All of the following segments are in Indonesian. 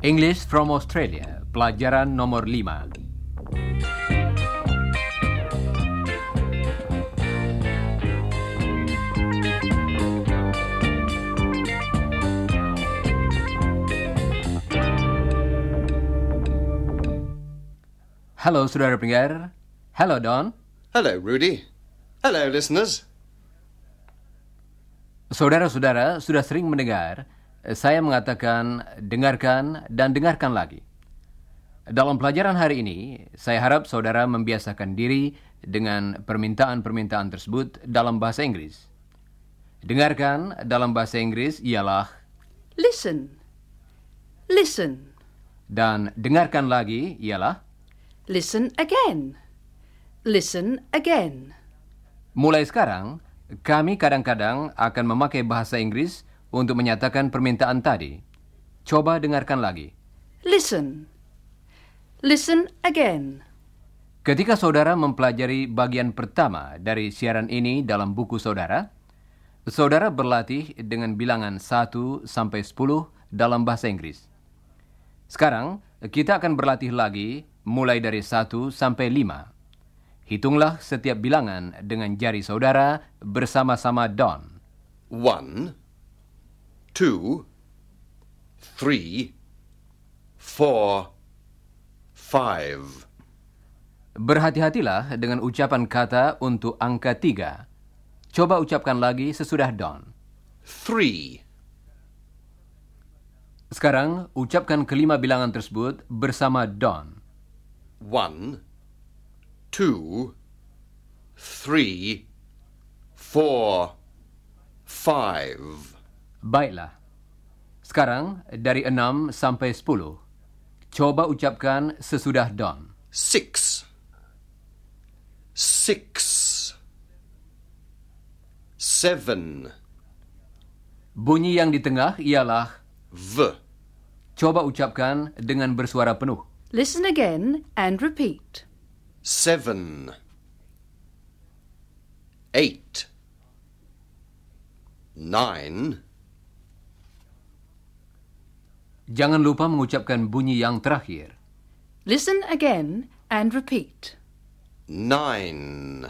English from Australia, pelajaran nomor 5. Halo saudara pendengar. Halo Don. Hello, Rudy. Hello, listeners. Saudara-saudara sudah sering mendengar saya mengatakan dengarkan dan dengarkan lagi. Dalam pelajaran hari ini, saya harap saudara membiasakan diri dengan permintaan-permintaan tersebut dalam bahasa Inggris. Dengarkan dalam bahasa Inggris ialah Listen. Listen. dan dengarkan lagi ialah Listen again. Listen again. mulai sekarang kami kadang-kadang akan memakai bahasa Inggris untuk menyatakan permintaan tadi. Coba dengarkan lagi. Listen. Listen again. Ketika saudara mempelajari bagian pertama dari siaran ini dalam buku saudara, saudara berlatih dengan bilangan 1 sampai 10 dalam bahasa Inggris. Sekarang, kita akan berlatih lagi mulai dari 1 sampai 5. Hitunglah setiap bilangan dengan jari saudara bersama-sama Don. One, two, three, four, five. Berhati-hatilah dengan ucapan kata untuk angka 3. Coba ucapkan lagi sesudah Don. Three, Sekarang, ucapkan kelima bilangan tersebut bersama Don. one, two, three, four, five. Baiklah. Sekarang dari 6 sampai 10. Coba ucapkan sesudah Don. Six, six, seven, Bunyi yang di tengah ialah v, coba ucapkan dengan bersuara penuh. Listen again and repeat. seven, eight, nine, Jangan lupa mengucapkan bunyi yang terakhir. Listen again and repeat. nine,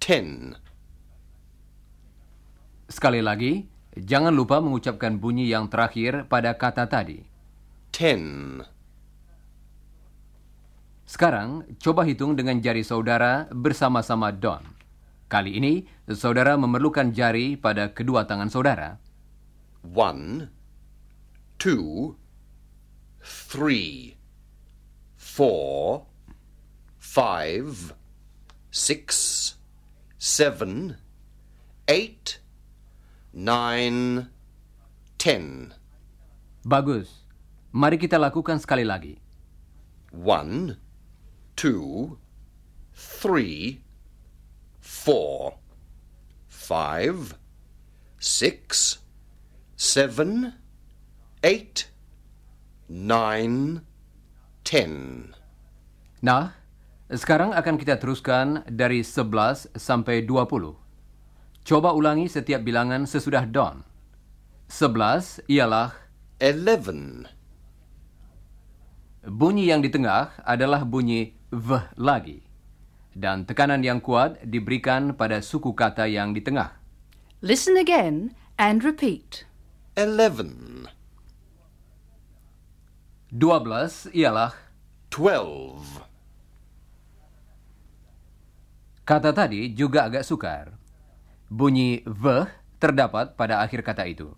ten, Sekali lagi, jangan lupa mengucapkan bunyi yang terakhir pada kata tadi. ten, Sekarang, coba hitung dengan jari saudara bersama-sama Don. Kali ini, saudara memerlukan jari pada kedua tangan saudara. One, two, three, four, five, six, seven, eight, nine, ten. Bagus. Mari kita lakukan sekali lagi. One, two, three, four, five, six, seven, eight, nine, ten. Nah, sekarang akan kita teruskan dari 11 sampai 20. Coba ulangi setiap bilangan sesudah Don. 11 ialah Eleven, bunyi yang di tengah adalah bunyi V lagi. Dan tekanan yang kuat diberikan pada suku kata yang di tengah. Listen again and repeat. Eleven, 12 ialah twelve, kata tadi juga agak sukar. Bunyi V terdapat pada akhir kata itu.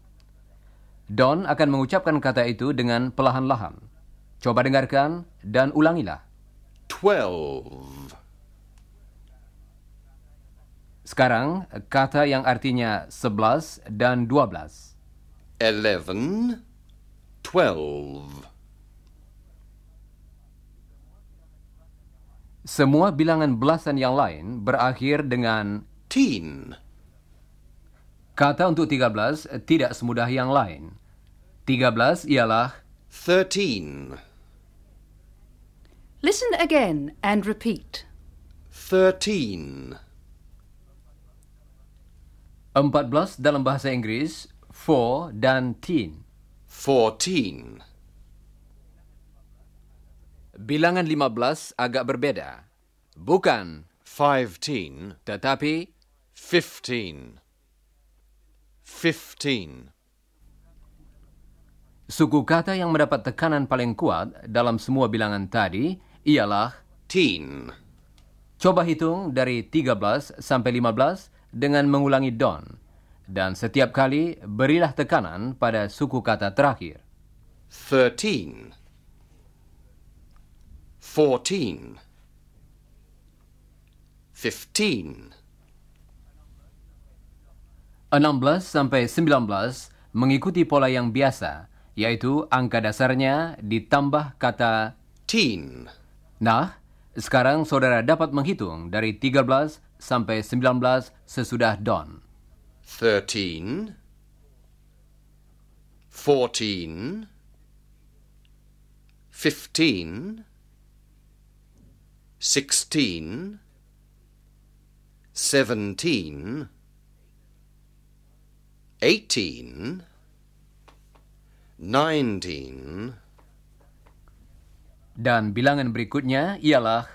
Don akan mengucapkan kata itu dengan perlahan-lahan. Coba dengarkan dan ulangilah. twelve, Sekarang, kata yang artinya 11 dan 12. Eleven, twelve, Semua bilangan belasan yang lain berakhir dengan teen, kata untuk 13 tidak semudah yang lain. 13 ialah thirteen, Listen again and repeat. thirteen, 14 dalam bahasa Inggris, for dan teen. Fourteen. Bilangan 15 agak berbeda. Bukan, Fifteen. tetapi Fifteen. Fifteen. suku kata yang mendapat tekanan paling kuat dalam semua bilangan tadi ialah Teen. coba hitung dari 13 sampai 15 dengan mengulangi don. Dan setiap kali berilah tekanan pada suku kata terakhir. Thirteen. Fourteen. Fifteen. 16 sampai 19 mengikuti pola yang biasa, yaitu angka dasarnya ditambah kata Teen. Nah, sekarang saudara dapat menghitung dari 13 sampai 19 sesudah don. Thirteen. Fourteen. Fifteen. Sixteen. Seventeen. Eighteen. Nineteen. Dan bilangan berikutnya ialah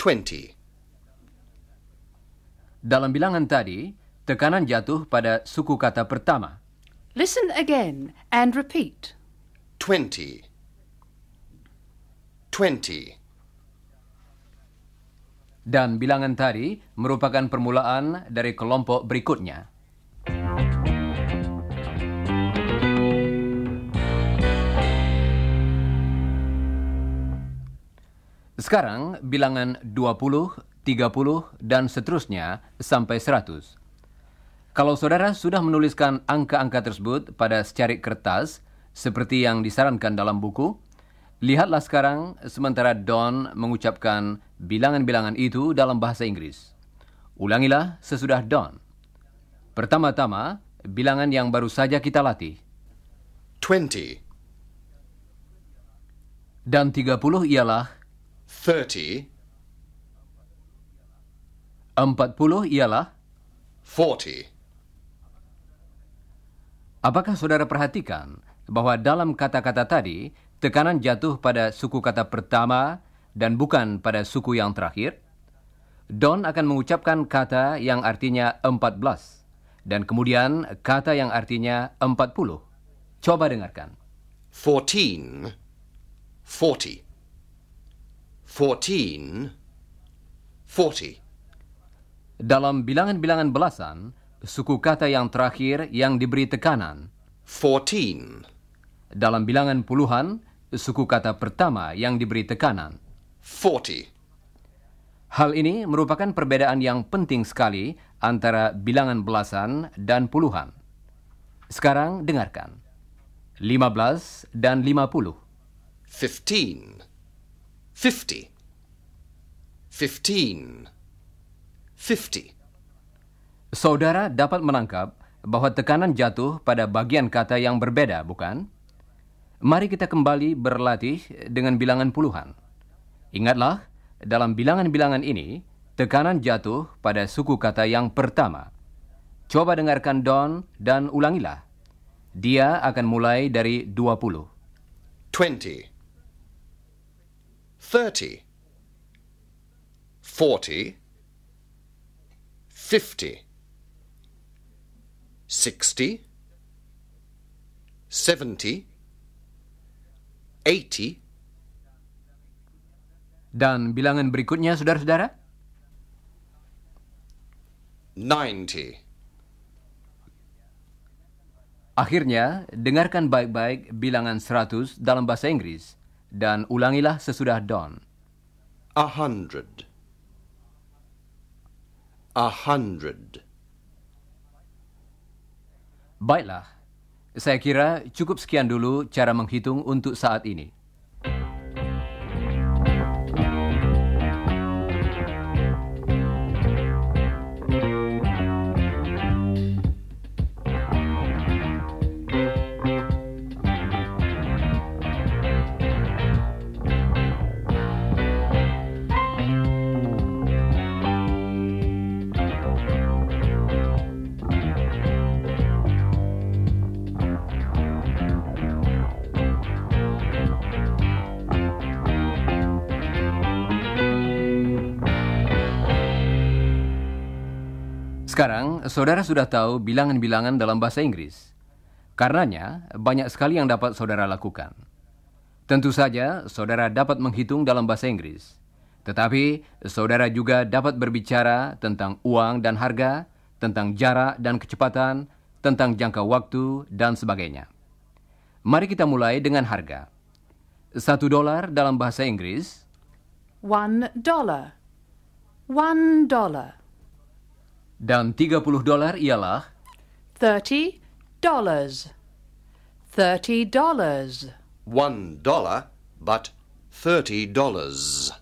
Twenty. dalam bilangan tadi, tekanan jatuh pada suku kata pertama. Listen again and repeat. Twenty. Twenty. Dan bilangan tadi merupakan permulaan dari kelompok berikutnya. Sekarang bilangan 20, 30, dan seterusnya sampai 100. Kalau saudara sudah menuliskan angka-angka tersebut pada secarik kertas, seperti yang disarankan dalam buku, lihatlah sekarang sementara Don mengucapkan bilangan-bilangan itu dalam bahasa Inggris. Ulangilah sesudah Don. Pertama-tama, bilangan yang baru saja kita latih. Twenty. Dan 30 ialah, Thirty. 40 ialah, Forty. Apakah saudara perhatikan bahwa dalam kata-kata tadi, tekanan jatuh pada suku kata pertama dan bukan pada suku yang terakhir? Don akan mengucapkan kata yang artinya 14 dan kemudian kata yang artinya 40. Coba dengarkan. Fourteen. Forty. Fourteen. Forty. Dalam bilangan-bilangan belasan, suku kata yang terakhir yang diberi tekanan. Fourteen. Dalam bilangan puluhan, suku kata pertama yang diberi tekanan. Forty. Hal ini merupakan perbedaan yang penting sekali antara bilangan belasan dan puluhan. Sekarang dengarkan. 15 dan 50. Fifteen. Fifty. Fifteen. Fifty. Saudara dapat menangkap bahwa tekanan jatuh pada bagian kata yang berbeda, bukan? Mari kita kembali berlatih dengan bilangan puluhan. Ingatlah, dalam bilangan-bilangan ini, tekanan jatuh pada suku kata yang pertama. Coba dengarkan Don dan ulangilah. Dia akan mulai dari 20. Twenty. Thirty. Forty. Fifty. Sixty. Seventy. Eighty. Dan bilangan berikutnya, saudara-saudara? Ninety. Akhirnya, dengarkan baik-baik bilangan 100 dalam bahasa Inggris dan ulangilah sesudah Don. A hundred. A hundred. Baiklah, saya kira cukup sekian dulu cara menghitung untuk saat ini. Sekarang, saudara sudah tahu bilangan-bilangan dalam bahasa Inggris. Karenanya, banyak sekali yang dapat saudara lakukan. Tentu saja, saudara dapat menghitung dalam bahasa Inggris. Tetapi, saudara juga dapat berbicara tentang uang dan harga, tentang jarak dan kecepatan, tentang jangka waktu, dan sebagainya. Mari kita mulai dengan harga. Satu dolar dalam bahasa Inggris One dollar. One dollar. Dan 30 dolar ialah Thirty dollars. Thirty dollars. One dollar, but thirty dollars.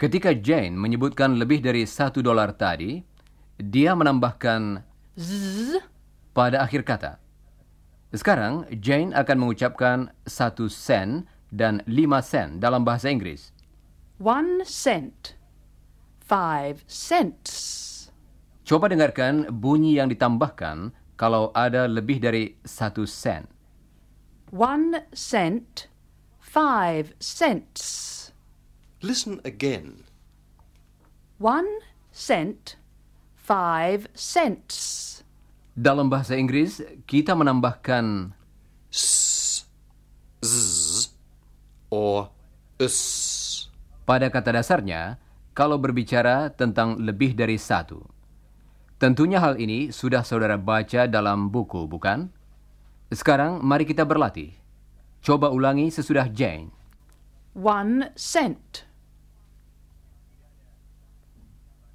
ketika Jane menyebutkan lebih dari satu dolar tadi, dia menambahkan Z. pada akhir kata. Sekarang, Jane akan mengucapkan satu sen dan lima sen dalam bahasa Inggris. One cent. Five cents. Coba dengarkan bunyi yang ditambahkan kalau ada lebih dari satu sen. One cent. Five cents. Listen again. One cent. Five cents. Dalam bahasa Inggris, kita menambahkan S, z, or s. pada kata dasarnya kalau berbicara tentang lebih dari satu. Tentunya hal ini sudah saudara baca dalam buku, bukan? Sekarang mari kita berlatih. Coba ulangi sesudah Jane. One cent.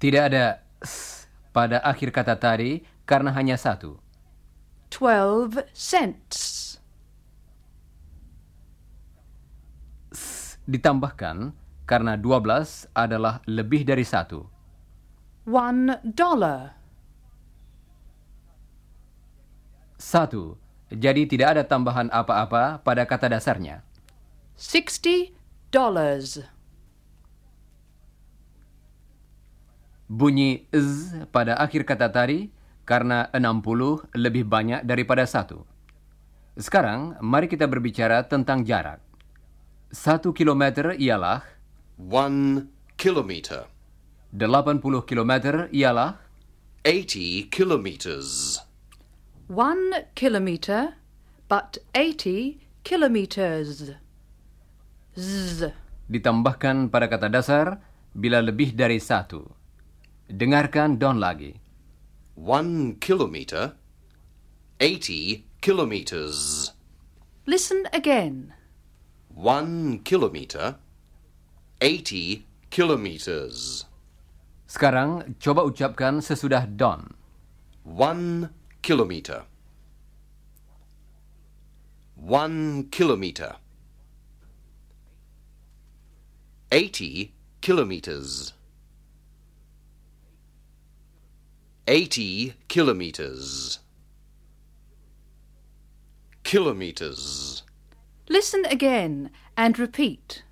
Tidak ada s pada akhir kata tadi karena hanya satu. Twelve cents. Ditambahkan karena 12 adalah lebih dari satu. One dollar. Satu. Jadi tidak ada tambahan apa-apa pada kata dasarnya. Sixty dollars. Bunyi z pada akhir kata tadi karena 60 lebih banyak daripada satu. Sekarang, mari kita berbicara tentang jarak. Satu kilometer ialah, One kilometer. 80 kilometer ialah, Eighty kilometers. One kilometer, but eighty kilometers. Z. ditambahkan pada kata dasar bila lebih dari satu. Dengarkan Don lagi. One kilometer. Eighty kilometers. Listen again. One kilometer. Eighty kilometers. Sekarang coba ucapkan sesudah Don. One kilometer. One kilometer. Eighty kilometers. Eighty kilometers. Kilometers. Listen again and repeat.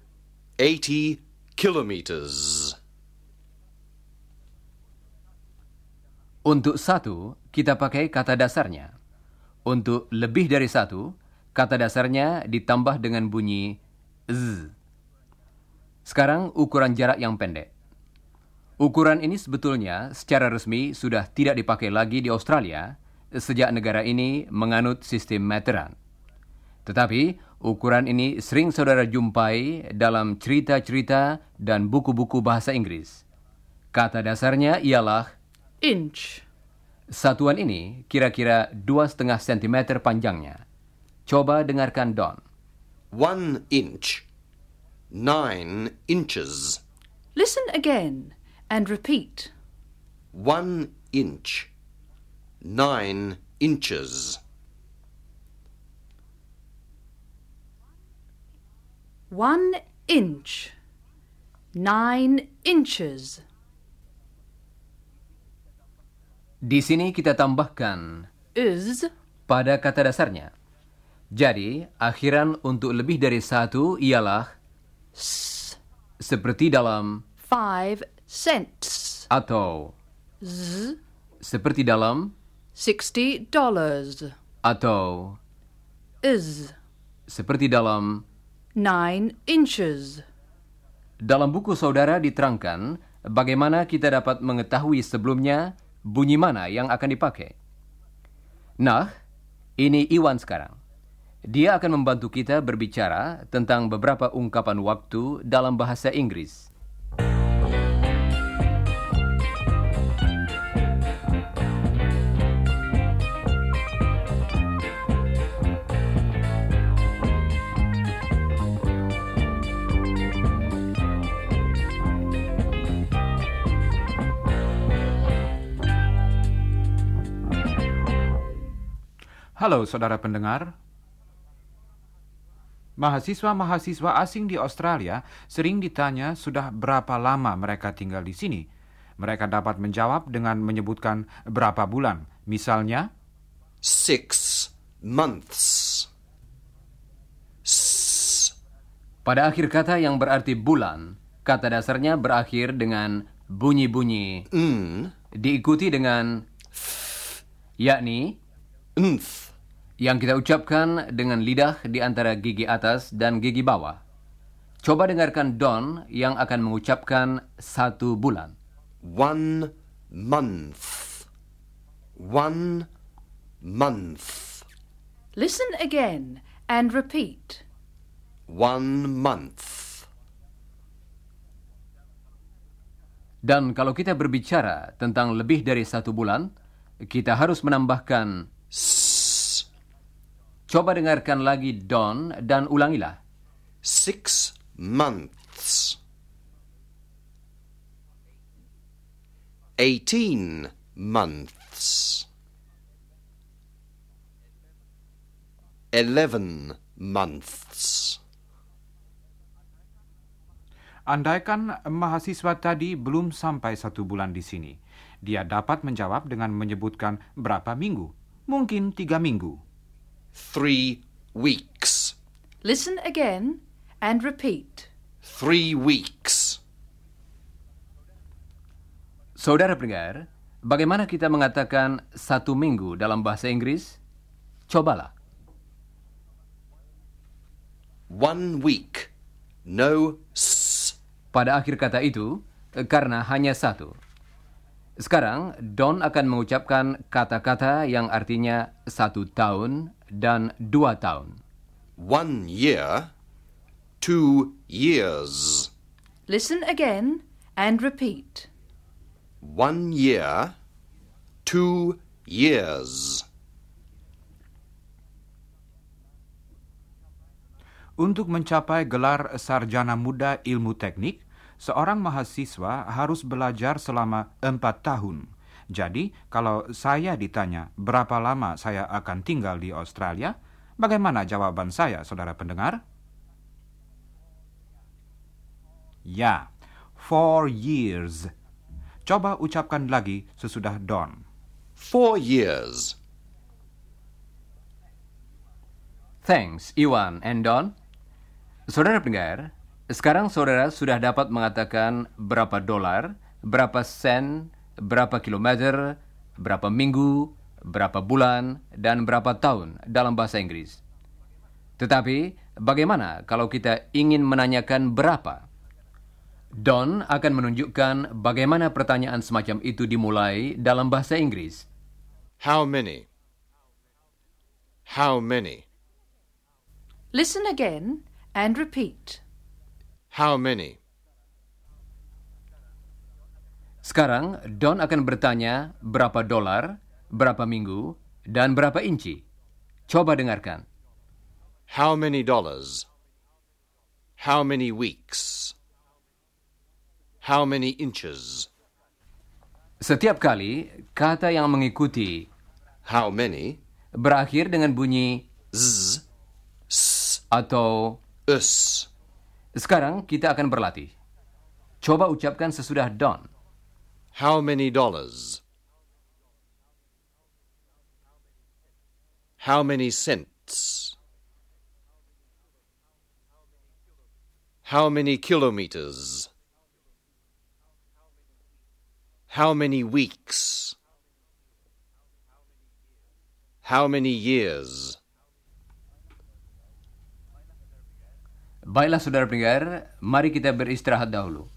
Eighty kilometers. Untuk satu, kita pakai kata dasarnya. Untuk lebih dari satu, kata dasarnya ditambah dengan bunyi z. Sekarang ukuran jarak yang pendek. Ukuran ini sebetulnya secara resmi sudah tidak dipakai lagi di Australia sejak negara ini menganut sistem meteran. Tetapi ukuran ini sering saudara jumpai dalam cerita-cerita dan buku-buku bahasa Inggris. Kata dasarnya ialah Inch. Satuan ini kira-kira 2,5 cm panjangnya. Coba dengarkan Don. One inch. Nine inches. Listen again and repeat. One inch. Nine inches. One inch. Nine inches. Di sini kita tambahkan Is. pada kata dasarnya. Jadi, akhiran untuk lebih dari satu ialah S. seperti dalam Five cents. atau Z. seperti dalam Sixty dollars. atau Is. seperti dalam Nine inches. Dalam buku saudara diterangkan bagaimana kita dapat mengetahui sebelumnya bunyi mana yang akan dipakai. Nah, ini Iwan sekarang. Dia akan membantu kita berbicara tentang beberapa ungkapan waktu dalam bahasa Inggris. Halo saudara pendengar. Mahasiswa-mahasiswa asing di Australia sering ditanya sudah berapa lama mereka tinggal di sini. Mereka dapat menjawab dengan menyebutkan berapa bulan. Misalnya, Six months. S. Pada akhir kata yang berarti bulan, kata dasarnya berakhir dengan bunyi-bunyi N. diikuti dengan yakni Nth. Yang kita ucapkan dengan lidah di antara gigi atas dan gigi bawah. Coba dengarkan Don yang akan mengucapkan satu bulan. One month. One month. Listen again and repeat. One month. Dan kalau kita berbicara tentang lebih dari satu bulan, kita harus menambahkan S. Coba dengarkan lagi Don dan ulangilah. Six months. Eighteen months. Eleven months. andaikan mahasiswa tadi belum sampai satu bulan di sini. Dia dapat menjawab dengan menyebutkan berapa minggu. Mungkin tiga minggu. Three weeks. Listen again and repeat. Three weeks. Saudara pendengar, bagaimana kita mengatakan satu minggu dalam bahasa Inggris? Cobalah. One week. No s. Pada akhir kata itu, karena hanya satu. Sekarang, Don akan mengucapkan kata-kata yang artinya satu tahun dan dua tahun. One year. Two years. Listen again and repeat. One year. Two years. Untuk mencapai gelar sarjana muda ilmu teknik, seorang mahasiswa harus belajar selama empat tahun. Jadi, kalau saya ditanya berapa lama saya akan tinggal di Australia, bagaimana jawaban saya, saudara pendengar? Ya, four years. Coba ucapkan lagi sesudah Don. Four years. Thanks, Iwan and Don. Saudara pendengar, sekarang saudara sudah dapat mengatakan berapa dolar, berapa sen, berapa kilometer, berapa minggu, berapa bulan, dan berapa tahun dalam bahasa Inggris. Tetapi, bagaimana kalau kita ingin menanyakan berapa? Don akan menunjukkan bagaimana pertanyaan semacam itu dimulai dalam bahasa Inggris. How many? How many? Listen again and repeat. How many? Sekarang, Don akan bertanya berapa dolar, berapa minggu, dan berapa inci. Coba dengarkan. How many dollars? How many weeks? How many inches? Setiap kali, kata yang mengikuti How many? berakhir dengan bunyi Z. S. atau Us. sekarang kita akan berlatih. Coba ucapkan sesudah Don. How many dollars? How many cents? How many kilometers? How many weeks? How many years? Baiklah saudara pendengar, mari kita beristirahat dahulu.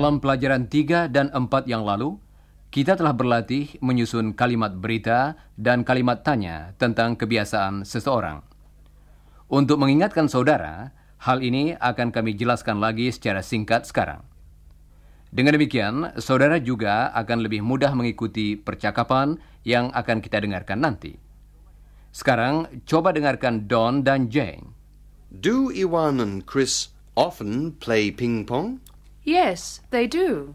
Dalam pelajaran 3 dan 4 yang lalu, kita telah berlatih menyusun kalimat berita dan kalimat tanya tentang kebiasaan seseorang. Untuk mengingatkan saudara, hal ini akan kami jelaskan lagi secara singkat sekarang. Dengan demikian, saudara juga akan lebih mudah mengikuti percakapan yang akan kita dengarkan nanti. Sekarang, coba dengarkan Don dan Jane. Do Iwan and Chris often play ping pong? Yes, they do.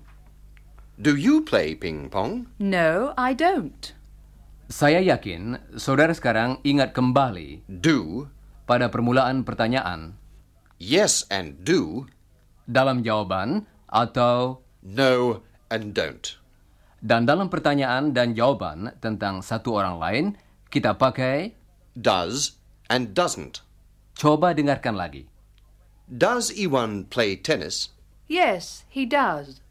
Do you play ping pong? No, I don't. Saya yakin saudara sekarang ingat kembali Do, pada permulaan pertanyaan yes and do, dalam jawaban atau no and don't. dan dalam pertanyaan dan jawaban tentang satu orang lain kita pakai Does and doesn't. coba dengarkan lagi. Does Iwan play tennis? Yes, he does.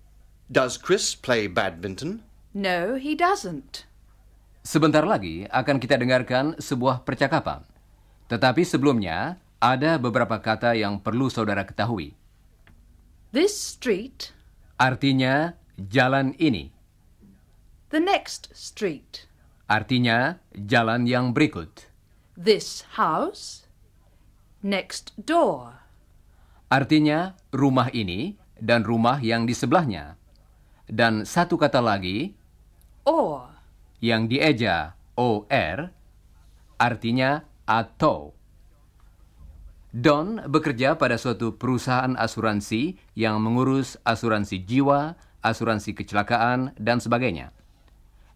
Does Chris play badminton? No, he doesn't. Sebentar lagi akan kita dengarkan sebuah percakapan. Tetapi sebelumnya ada beberapa kata yang perlu saudara ketahui. This street, Artinya jalan ini, the next street, artinya jalan yang berikut. this house, next door, Artinya rumah ini dan rumah yang di sebelahnya. Dan satu kata lagi or, yang dieja OR artinya atau. Don bekerja pada suatu perusahaan asuransi yang mengurus asuransi jiwa, asuransi kecelakaan, dan sebagainya.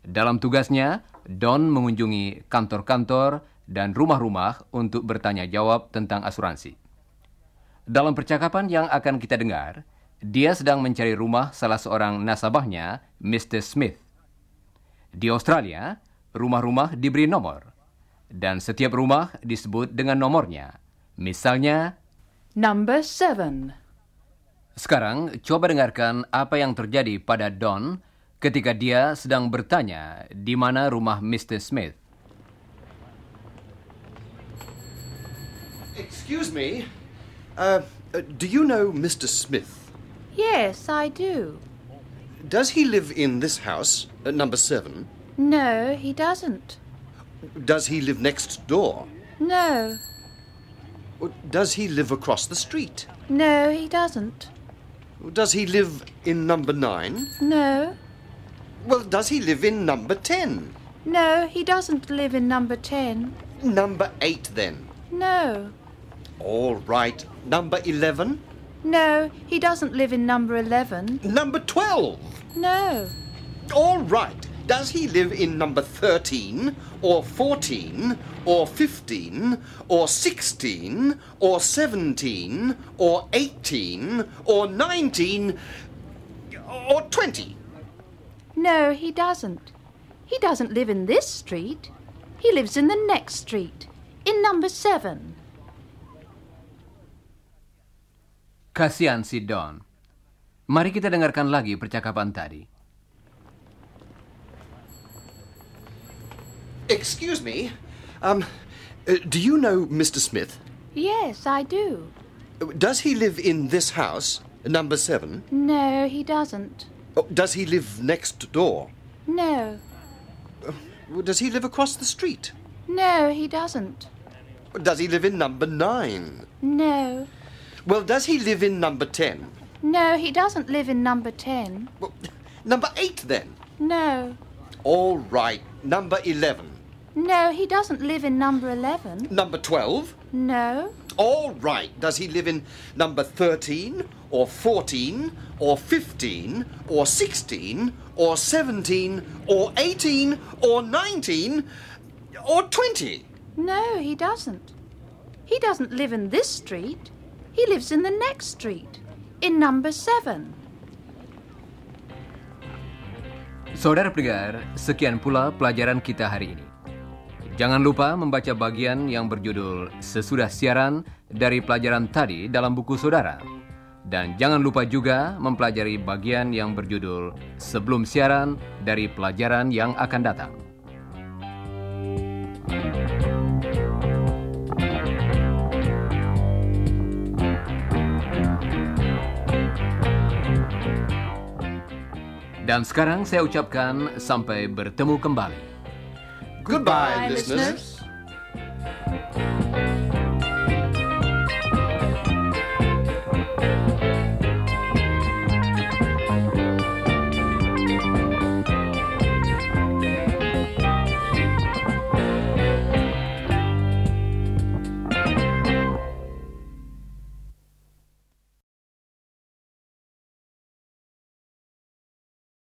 Dalam tugasnya, Don mengunjungi kantor-kantor dan rumah-rumah untuk bertanya jawab tentang asuransi. Dalam percakapan yang akan kita dengar, dia sedang mencari rumah salah seorang nasabahnya, Mr. Smith. Di Australia, rumah-rumah diberi nomor, dan setiap rumah disebut dengan nomornya. Misalnya, number seven, sekarang coba dengarkan apa yang terjadi pada Don ketika dia sedang bertanya di mana rumah Mr. Smith. Excuse me. Uh, uh, do you know Mr. Smith? Yes, I do. Does he live in this house, at number seven? No, he doesn't. Does he live next door? No, Does he live across the street? no, he doesn't. Does he live in number nine? No, Well, does he live in number ten? no, he doesn't live in number ten. Number eight, then. No, All right. Number eleven? No, he doesn't live in number eleven. Number twelve? No, All right. Does he live in number 13, or 14, or 15, or 16, or 17, or 18, or 19, or 20? no, he doesn't. He doesn't live in this street. He lives in the next street, in number seven. Kasihan si Don. Mari kita dengarkan lagi percakapan tadi. Excuse me. Um, uh, do you know Mr. Smith? Yes, I do. Does he live in this house, number 7? No, he doesn't. Oh, Does he live next door? No, Does he live across the street? no, he doesn't. Does he live in number 9? No, Well, does he live in number 10? no, he doesn't live in number ten. Well, number 8 then. No, All right, number 11. no, he doesn't live in number eleven. Number 12? No, All right, does he live in number 13 or 14 or 15 or 16 or 17 or 18 or 19 or 20? no, he doesn't. He doesn't live in this street. He lives in the next street, in number seven. Saudara pendengar, sekian pula pelajaran kita hari ini. Jangan lupa membaca bagian yang berjudul Sesudah Siaran dari pelajaran tadi dalam buku saudara. Dan jangan lupa juga mempelajari bagian yang berjudul Sebelum Siaran dari pelajaran yang akan datang. Dan sekarang saya ucapkan sampai bertemu kembali. Goodbye, Bye, listeners. listeners.